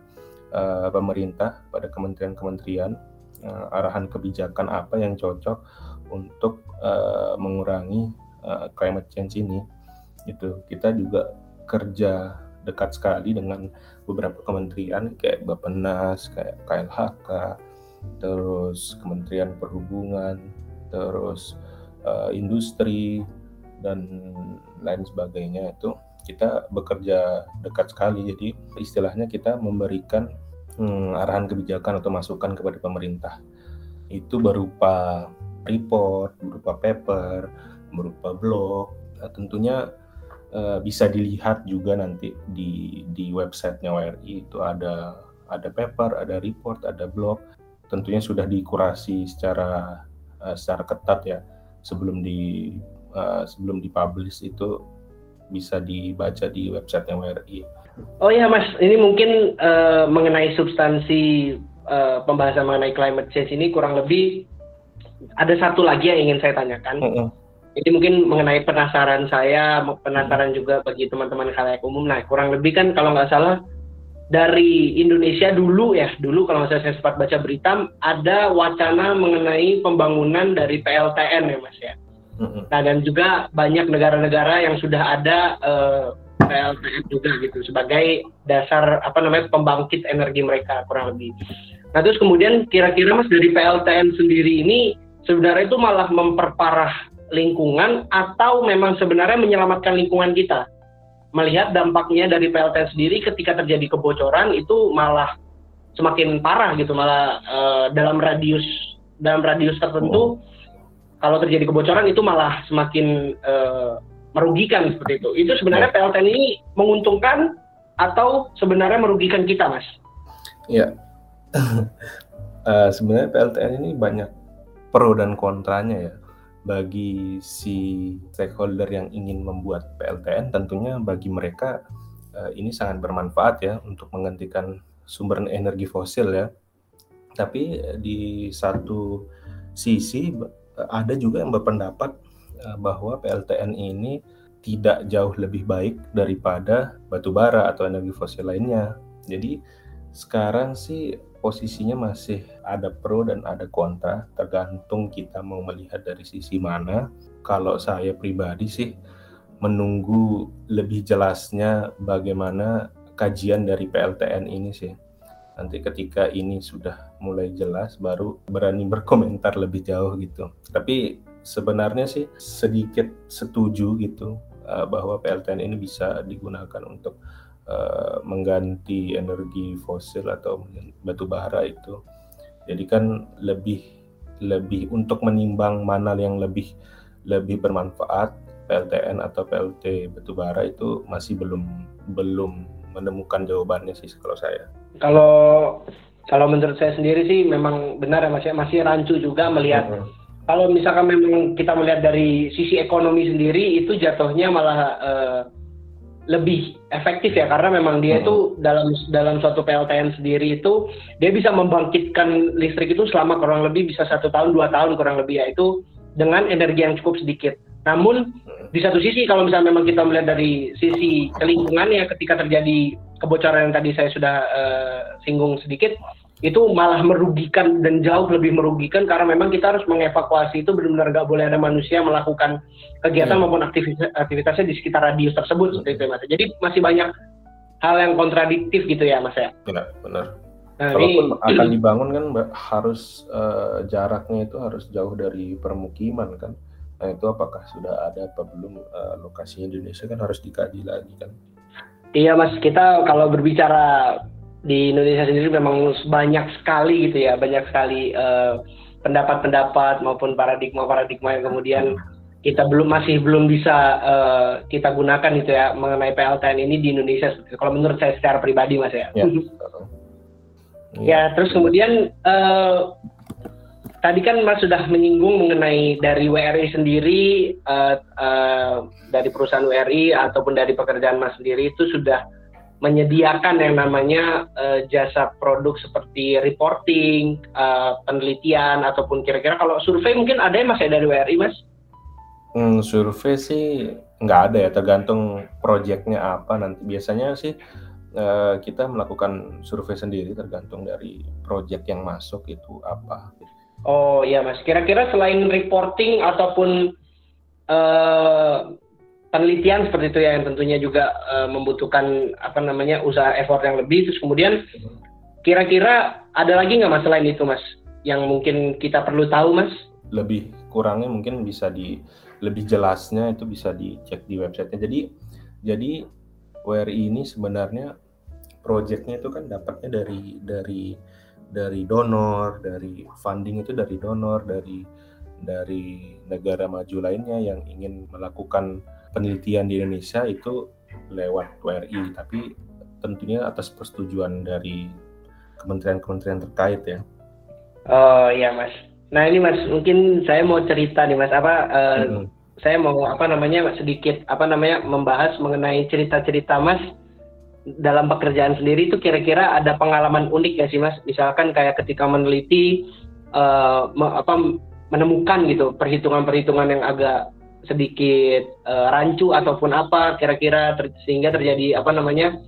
uh, pemerintah, pada kementerian-kementerian uh, arahan kebijakan apa yang cocok untuk uh, mengurangi uh, climate change ini. Itu kita juga kerja dekat sekali dengan beberapa kementerian kayak Bappenas, kayak KLHK, terus Kementerian Perhubungan, terus uh, industri dan lain sebagainya. Itu kita bekerja dekat sekali. Jadi istilahnya kita memberikan hmm, arahan kebijakan atau masukan kepada pemerintah. Itu berupa report berupa paper berupa blog. Nah, tentunya uh, bisa dilihat juga nanti di di websitenya WRI itu ada ada paper ada report ada blog tentunya sudah dikurasi secara uh, secara ketat ya sebelum di uh, sebelum dipublish itu bisa dibaca di website yang WRI. Oh ya Mas, ini mungkin uh, mengenai substansi uh, pembahasan mengenai climate change ini kurang lebih ada satu lagi yang ingin saya tanyakan. Uh -uh. Ini mungkin mengenai penasaran saya, penasaran juga bagi teman-teman khalayak umum. Nah, kurang lebih kan kalau nggak salah dari Indonesia dulu ya, dulu kalau saya sempat baca berita ada wacana mengenai pembangunan dari PLTN ya Mas ya. Nah dan juga banyak negara-negara yang sudah ada eh, PLTN juga gitu sebagai dasar apa namanya pembangkit energi mereka kurang lebih. Nah terus kemudian kira-kira mas dari PLTN sendiri ini sebenarnya itu malah memperparah lingkungan atau memang sebenarnya menyelamatkan lingkungan kita? Melihat dampaknya dari PLTN sendiri ketika terjadi kebocoran itu malah semakin parah gitu malah uh, dalam radius dalam radius tertentu oh kalau terjadi kebocoran itu malah semakin uh, merugikan seperti itu. Itu sebenarnya ya. PLTN ini menguntungkan atau sebenarnya merugikan kita, Mas? Ya, uh, sebenarnya PLTN ini banyak pro dan kontranya ya. Bagi si stakeholder yang ingin membuat PLTN, tentunya bagi mereka uh, ini sangat bermanfaat ya untuk menghentikan sumber energi fosil ya. Tapi di satu sisi ada juga yang berpendapat eh, bahwa PLTN ini tidak jauh lebih baik daripada batu bara atau energi fosil lainnya. Jadi Sekarang sih posisinya masih ada pro dan ada kontra, tergantung kita mau melihat dari sisi mana. Kalau saya pribadi sih menunggu lebih jelasnya bagaimana kajian dari PLTN ini sih. Nanti ketika ini sudah mulai jelas baru berani berkomentar lebih jauh gitu. Tapi sebenarnya sih sedikit setuju gitu uh, bahwa PLTN ini bisa digunakan untuk uh, mengganti energi fosil atau batu bara itu. Jadi kan lebih lebih untuk menimbang mana yang lebih lebih bermanfaat PLTN atau PLT batu bara itu masih belum belum menemukan jawabannya sih kalau saya. Kalau kalau menurut saya sendiri sih memang benar ya Mas ya masih rancu juga melihat uh -huh kalau misalkan memang kita melihat dari sisi ekonomi sendiri itu jatuhnya malah uh, lebih efektif ya karena memang dia itu dalam dalam suatu PLTN sendiri itu dia bisa membangkitkan listrik itu selama kurang lebih bisa satu tahun dua tahun kurang lebih ya itu dengan energi yang cukup sedikit. Namun di satu sisi kalau misalnya memang kita melihat dari sisi lingkungannya ketika terjadi kebocoran yang tadi saya sudah uh, singgung sedikit itu malah merugikan dan jauh lebih merugikan karena memang kita harus mengevakuasi itu benar-benar nggak boleh ada manusia melakukan kegiatan hmm. maupun aktivitas aktivitasnya di sekitar radius tersebut seperti itu mas. Jadi masih banyak hal yang kontradiktif gitu ya mas ya. Benar, benar. Nah, Kalaupun ini, akan dibangun kan harus uh, jaraknya itu harus jauh dari permukiman kan. Nah itu apakah sudah ada apa belum uh, lokasinya di Indonesia kan harus dikaji lagi kan. Iya mas, kita kalau berbicara di Indonesia sendiri memang banyak sekali gitu ya, banyak sekali eh, pendapat-pendapat maupun paradigma-paradigma yang kemudian kita belum masih belum bisa uh, kita gunakan gitu ya mengenai PLTN ini di Indonesia. Kalau menurut saya secara pribadi mas ya. Ya, ya terus kemudian uh, tadi kan Mas sudah menyinggung mengenai dari WRI sendiri, uh, uh, dari perusahaan WRI ataupun dari pekerjaan Mas sendiri itu sudah menyediakan yang namanya uh, jasa produk seperti reporting, uh, penelitian ataupun kira-kira kalau survei mungkin ada yang masih dari WRI mas? Hmm, survei sih nggak ada ya tergantung proyeknya apa nanti biasanya sih uh, kita melakukan survei sendiri tergantung dari proyek yang masuk itu apa. Oh iya mas, kira-kira selain reporting ataupun uh, penelitian seperti itu ya yang tentunya juga uh, membutuhkan apa namanya usaha effort yang lebih. Terus kemudian kira-kira ada lagi nggak mas selain itu mas? Yang mungkin kita perlu tahu mas? Lebih kurangnya mungkin bisa di lebih jelasnya itu bisa dicek di websitenya. Jadi jadi WRI ini sebenarnya proyeknya itu kan dapatnya dari dari dari donor dari funding itu dari donor dari dari negara maju lainnya yang ingin melakukan penelitian di Indonesia itu lewat WRI, tapi tentunya atas persetujuan dari kementerian-kementerian terkait ya. Oh iya mas. Nah ini mas, mungkin saya mau cerita nih mas, apa uh, hmm. saya mau apa namanya sedikit apa namanya membahas mengenai cerita-cerita mas dalam pekerjaan sendiri itu kira-kira ada pengalaman unik ya sih mas? Misalkan kayak ketika meneliti uh, me, apa menemukan gitu perhitungan-perhitungan yang agak sedikit uh, rancu ataupun apa kira-kira ter sehingga terjadi apa namanya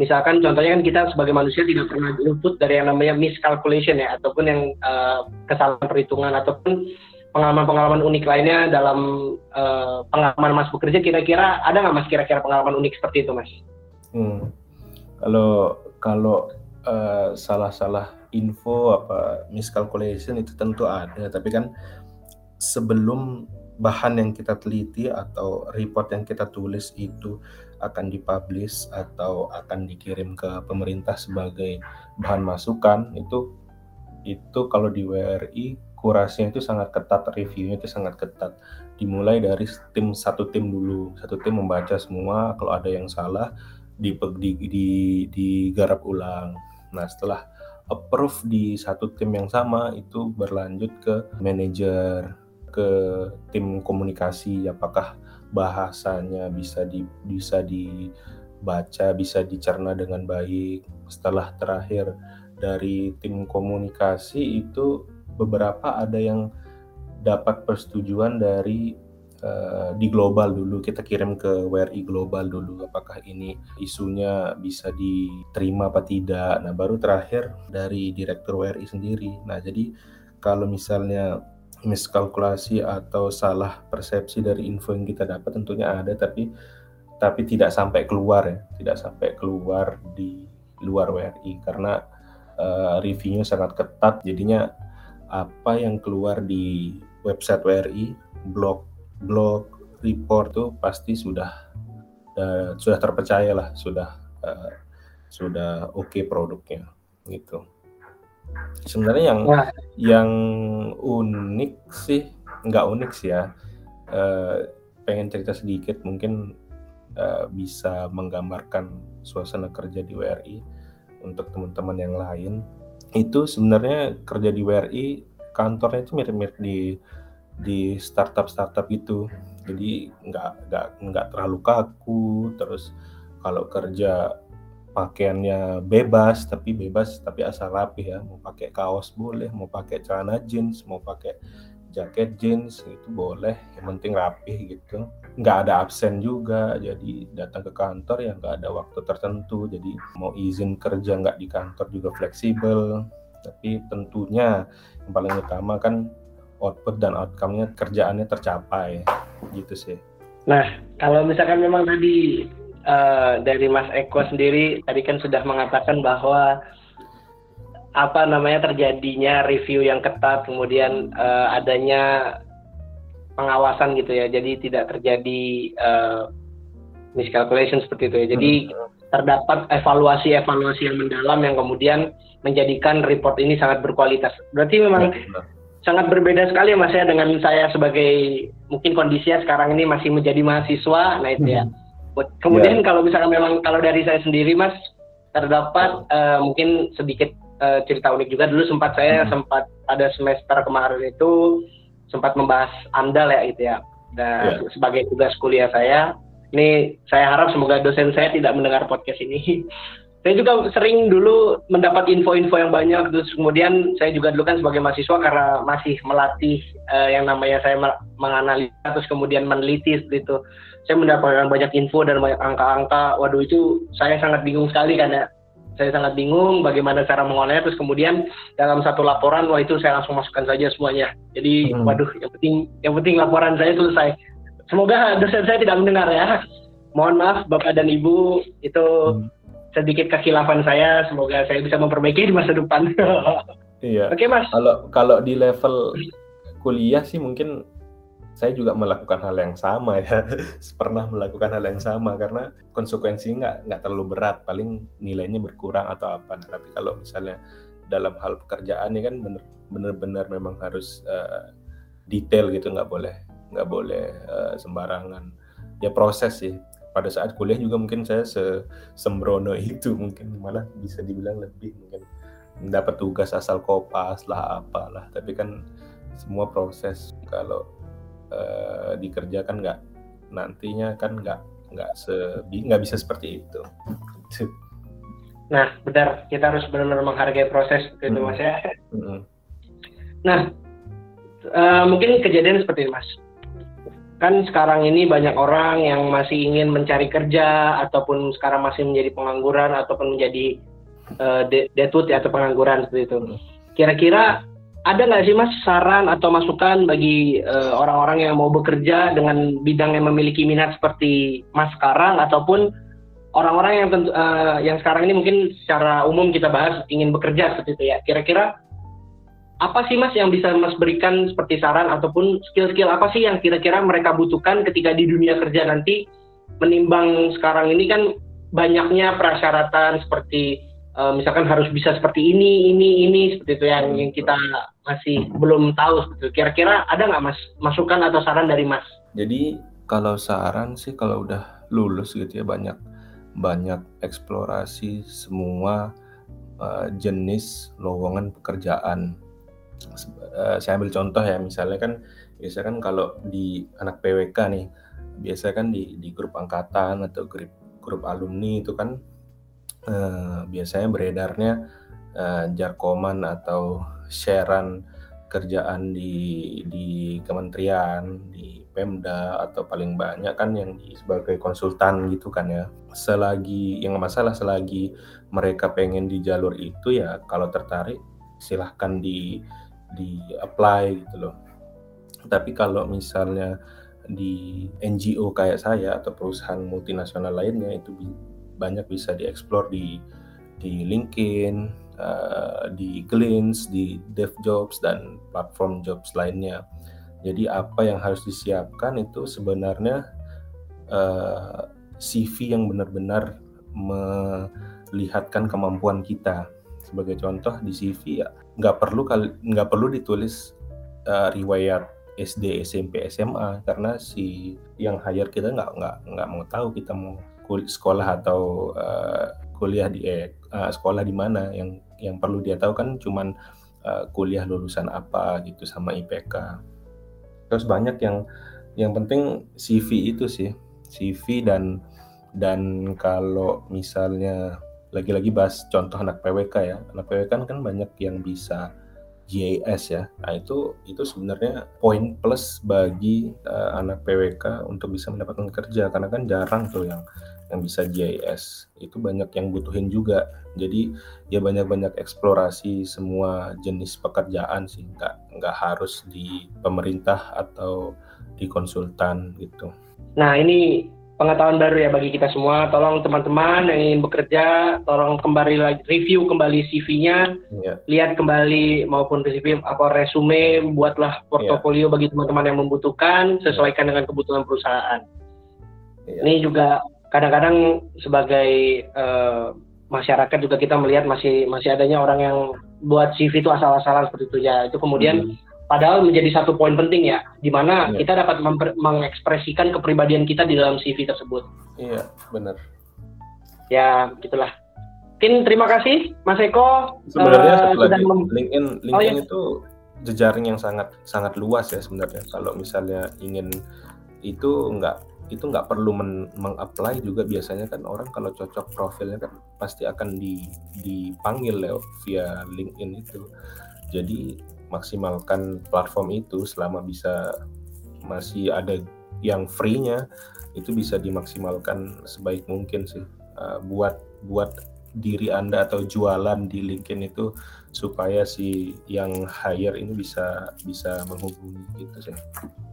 misalkan contohnya kan kita sebagai manusia tidak pernah luput dari yang namanya miscalculation ya ataupun yang uh, kesalahan perhitungan ataupun pengalaman-pengalaman unik lainnya dalam uh, pengalaman mas bekerja kira-kira ada nggak mas kira-kira pengalaman unik seperti itu mas? Hmm. Kalau kalau salah-salah uh, info apa miscalculation itu tentu ada tapi kan sebelum bahan yang kita teliti atau report yang kita tulis itu akan dipublish atau akan dikirim ke pemerintah sebagai bahan masukan. Itu itu kalau di WRI kurasinya itu sangat ketat reviewnya itu sangat ketat. Dimulai dari tim satu tim dulu. Satu tim membaca semua kalau ada yang salah di di, di digarap ulang. Nah setelah approve di satu tim yang sama itu berlanjut ke manajer ke tim komunikasi apakah bahasanya bisa di bisa dibaca bisa dicerna dengan baik. Setelah terakhir dari tim komunikasi itu beberapa ada yang dapat persetujuan dari uh, di global dulu. Kita kirim ke WRI global dulu apakah ini isunya bisa diterima apa tidak. Nah baru terakhir dari direktur WRI sendiri. Nah jadi kalau misalnya miskalkulasi atau salah persepsi dari info yang kita dapat tentunya ada tapi tapi tidak sampai keluar ya tidak sampai keluar di luar WRI karena uh, reviewnya sangat ketat. Jadinya apa yang keluar di website WRI blog blog report tuh pasti sudah uh, sudah terpercaya lah sudah uh, sudah oke okay produknya gitu sebenarnya yang Wah. yang unik sih nggak unik sih ya. Uh, pengen cerita sedikit mungkin uh, bisa menggambarkan suasana kerja di WRI untuk teman-teman yang lain. Itu sebenarnya kerja di WRI kantornya itu mirip-mirip di di startup startup itu. Jadi nggak nggak nggak terlalu kaku. Terus kalau kerja pakaiannya bebas tapi bebas tapi asal rapi ya. Mau pakai kaos boleh mau pakai celana jeans mau pakai jaket jeans itu boleh. Yang penting rapi gitu. Nggak ada absen juga jadi datang ke kantor ya nggak ada waktu tertentu. Jadi mau izin kerja nggak di kantor juga fleksibel. Tapi tentunya yang paling utama kan output dan outcome-nya kerjaannya tercapai. Gitu sih. Nah kalau misalkan memang tadi uh, dari Mas Eko sendiri tadi kan sudah mengatakan bahwa apa namanya terjadinya review yang ketat kemudian uh, adanya pengawasan gitu ya. Jadi tidak terjadi uh, miscalculation seperti itu ya. Jadi hmm. terdapat evaluasi-evaluasi yang mendalam yang kemudian menjadikan report ini sangat berkualitas. Berarti memang ya, sangat berbeda sekali ya mas ya dengan saya sebagai mungkin kondisinya sekarang ini masih menjadi mahasiswa nah itu ya. Hmm. Kemudian yeah. kalau misalkan memang kalau dari saya sendiri mas terdapat uh, mungkin sedikit uh, cerita unik juga dulu sempat saya hmm. sempat pada semester kemarin itu sempat membahas amdal ya itu ya dan yeah. sebagai tugas kuliah saya ini saya harap semoga dosen saya tidak mendengar podcast ini saya juga sering dulu mendapat info-info yang banyak terus kemudian saya juga dulu kan sebagai mahasiswa karena masih melatih uh, yang namanya saya menganalisa terus kemudian meneliti seperti itu saya mendapatkan banyak info dan banyak angka-angka. Waduh itu saya sangat bingung sekali karena saya sangat bingung bagaimana cara mengolahnya terus kemudian dalam satu laporan wah itu saya langsung masukkan saja semuanya. Jadi hmm. waduh yang penting yang penting laporan saya selesai. Semoga dosen saya tidak mendengar ya. Mohon maaf bapak dan ibu itu hmm. Sedikit kekhilafan saya semoga saya bisa memperbaiki di masa depan. Iya. Oke mas. Kalau kalau di level kuliah sih mungkin saya juga melakukan hal yang sama ya. Pernah melakukan hal yang sama karena konsekuensi nggak nggak terlalu berat. Paling nilainya berkurang atau apa. Nah, tapi kalau misalnya dalam hal pekerjaan ini kan bener bener-bener memang harus uh, detail gitu. Nggak boleh nggak boleh uh, sembarangan. Ya proses sih pada saat kuliah juga mungkin saya se sembrono itu mungkin malah bisa dibilang lebih mungkin mendapat tugas asal kopas lah apalah tapi kan semua proses kalau uh, dikerjakan nggak nantinya kan nggak nggak se nggak bisa seperti itu. Nah benar kita harus benar-benar menghargai proses itu hmm. mas ya. Hmm. Nah uh, mungkin kejadian seperti ini mas. Kan sekarang ini banyak orang yang masih ingin mencari kerja ataupun sekarang masih menjadi pengangguran ataupun menjadi uh, detut atau pengangguran seperti itu. Hmm. Kira-kira ada nggak sih mas saran atau masukan bagi uh, orang-orang yang mau bekerja dengan bidang yang memiliki minat seperti mas sekarang ataupun orang-orang yang tentu, uh, yang sekarang ini mungkin secara umum kita bahas ingin bekerja seperti itu ya kira-kira apa sih mas yang bisa mas berikan seperti saran ataupun skill-skill apa sih yang kira-kira mereka butuhkan ketika di dunia kerja nanti menimbang sekarang ini kan banyaknya persyaratan seperti uh, misalkan harus bisa seperti ini, ini, ini seperti itu yang yang kita masih belum tahu. Kira-kira ada nggak mas masukan atau saran dari mas? Jadi kalau saran sih kalau udah lulus gitu ya banyak banyak eksplorasi semua uh, jenis lowongan pekerjaan. Uh, saya ambil contoh ya misalnya kan biasa kan kalau di anak PWK nih biasa kan di di grup angkatan atau grup grup alumni itu kan uh, biasanya beredarnya uh, jarkoman atau sharean kerjaan di di kementerian, di Pemda atau paling banyak kan yang di, sebagai konsultan gitu kan ya. Selagi yang masalah selagi mereka pengen di jalur itu ya kalau tertarik silahkan di di apply gitu loh. Tapi kalau misalnya di NGO kayak saya atau perusahaan multinasional lainnya itu banyak bisa dieksplor di di LinkedIn, uh, di Glints, di DevJobs dan platform jobs lainnya. Jadi apa yang harus disiapkan itu sebenarnya uh, eh, CV yang benar-benar melihatkan kemampuan kita. Sebagai contoh di CV ya nggak perlu nggak perlu ditulis uh, riwayat SD, SMP, SMA karena si yang hire kita nggak nggak nggak mau tahu kita mau sekolah atau uh, kuliah di eh, uh, sekolah di mana. Yang yang perlu dia tahu kan cuman uh, kuliah lulusan apa gitu sama IPK terus banyak yang yang penting CV itu sih. CV dan dan kalau misalnya lagi-lagi bahas contoh anak PWK ya. Anak PWK kan, banyak yang bisa GIS ya. Nah itu itu sebenarnya poin plus bagi uh, anak PWK untuk bisa mendapatkan kerja. Karena kan jarang tuh yang yang bisa GIS itu banyak yang butuhin juga. Jadi ya banyak-banyak eksplorasi semua jenis pekerjaan sih. Nggak nggak harus di pemerintah atau di konsultan gitu. Nah ini pengetahuan baru ya bagi kita semua tolong teman-teman yang ingin bekerja tolong kembali lagi review kembali CV-nya ya. lihat kembali maupun CV apa resume buatlah portofolio ya. bagi teman-teman yang membutuhkan sesuaikan ya. dengan kebutuhan perusahaan ya. ini juga kadang-kadang sebagai uh, masyarakat juga kita melihat masih masih adanya orang yang buat CV itu asal-asalan seperti itu ya itu kemudian hmm. Padahal menjadi satu poin penting ya di mana yeah. kita dapat mengekspresikan kepribadian kita di dalam CV tersebut. Iya benar. Ya gitulah. Mungkin terima kasih Mas Eko. Sebenarnya uh, lagi LinkedIn LinkedIn oh, ya. itu jejaring yang sangat sangat luas ya sebenarnya kalau misalnya ingin itu enggak itu nggak perlu men mengapply juga biasanya kan orang kalau cocok profilnya kan pasti akan di, dipanggil lewat via LinkedIn itu jadi maksimalkan platform itu selama bisa masih ada yang free-nya itu bisa dimaksimalkan sebaik mungkin sih uh, buat buat diri anda atau jualan di LinkedIn itu supaya si yang hire ini bisa bisa menghubungi gitu sih.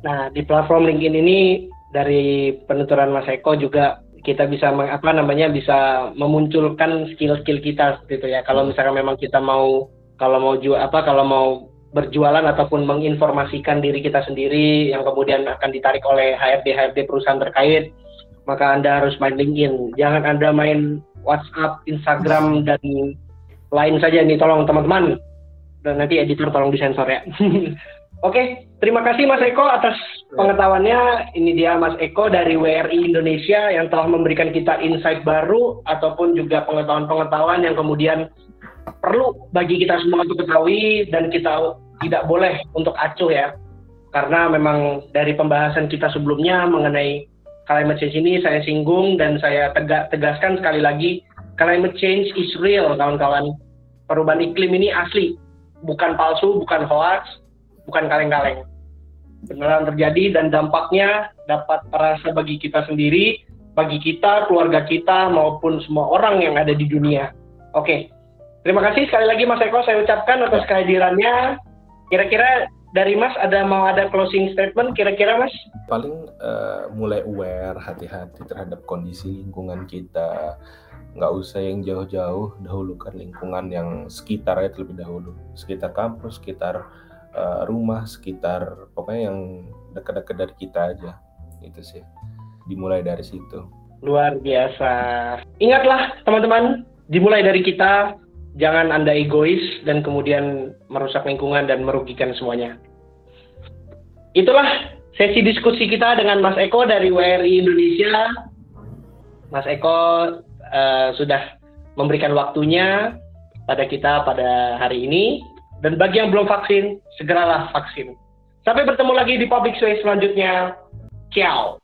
Nah di platform LinkedIn ini dari penuturan Mas Eko juga kita bisa apa namanya bisa memunculkan skill-skill kita gitu ya. Kalau hmm. misalkan memang kita mau kalau mau jual apa kalau mau berjualan ataupun menginformasikan diri kita sendiri yang kemudian akan ditarik oleh HRD HRD perusahaan terkait, maka Anda harus main LinkedIn. Jangan Anda main WhatsApp, Instagram dan lain saja nih tolong teman-teman. Dan nanti editor tolong disensor ya. Oke, terima kasih Mas Eko atas pengetahuannya. Ini dia Mas Eko dari WRI Indonesia yang telah memberikan kita insight baru ataupun juga pengetahuan-pengetahuan yang kemudian perlu bagi kita semua untuk ketahui dan kita tidak boleh untuk acuh ya. Karena memang dari pembahasan kita sebelumnya mengenai climate change ini saya singgung dan saya tegak, tegaskan sekali lagi climate change is real kawan-kawan. Perubahan iklim ini asli, bukan palsu, bukan hoax, bukan kaleng-kaleng. Beneran terjadi dan dampaknya dapat terasa bagi kita sendiri, bagi kita, keluarga kita, maupun semua orang yang ada di dunia. Oke, terima kasih sekali lagi Mas Eko saya ucapkan atas kehadirannya. Kira-kira dari Mas ada mau ada closing statement kira-kira Mas? Paling uh, mulai aware, hati-hati terhadap kondisi lingkungan kita. Nggak usah yang jauh-jauh, dahulukan lingkungan yang sekitar ya terlebih dahulu. Sekitar kampus, sekitar uh, rumah sekitar pokoknya yang dekat-dekat dari kita aja itu sih dimulai dari situ luar biasa ingatlah teman-teman dimulai dari kita jangan anda egois dan kemudian merusak lingkungan dan merugikan semuanya itulah sesi diskusi kita dengan Mas Eko dari WRI Indonesia Mas Eko uh, sudah memberikan waktunya pada kita pada hari ini dan bagi yang belum vaksin, segeralah vaksin. Sampai bertemu lagi di public space selanjutnya. Ciao.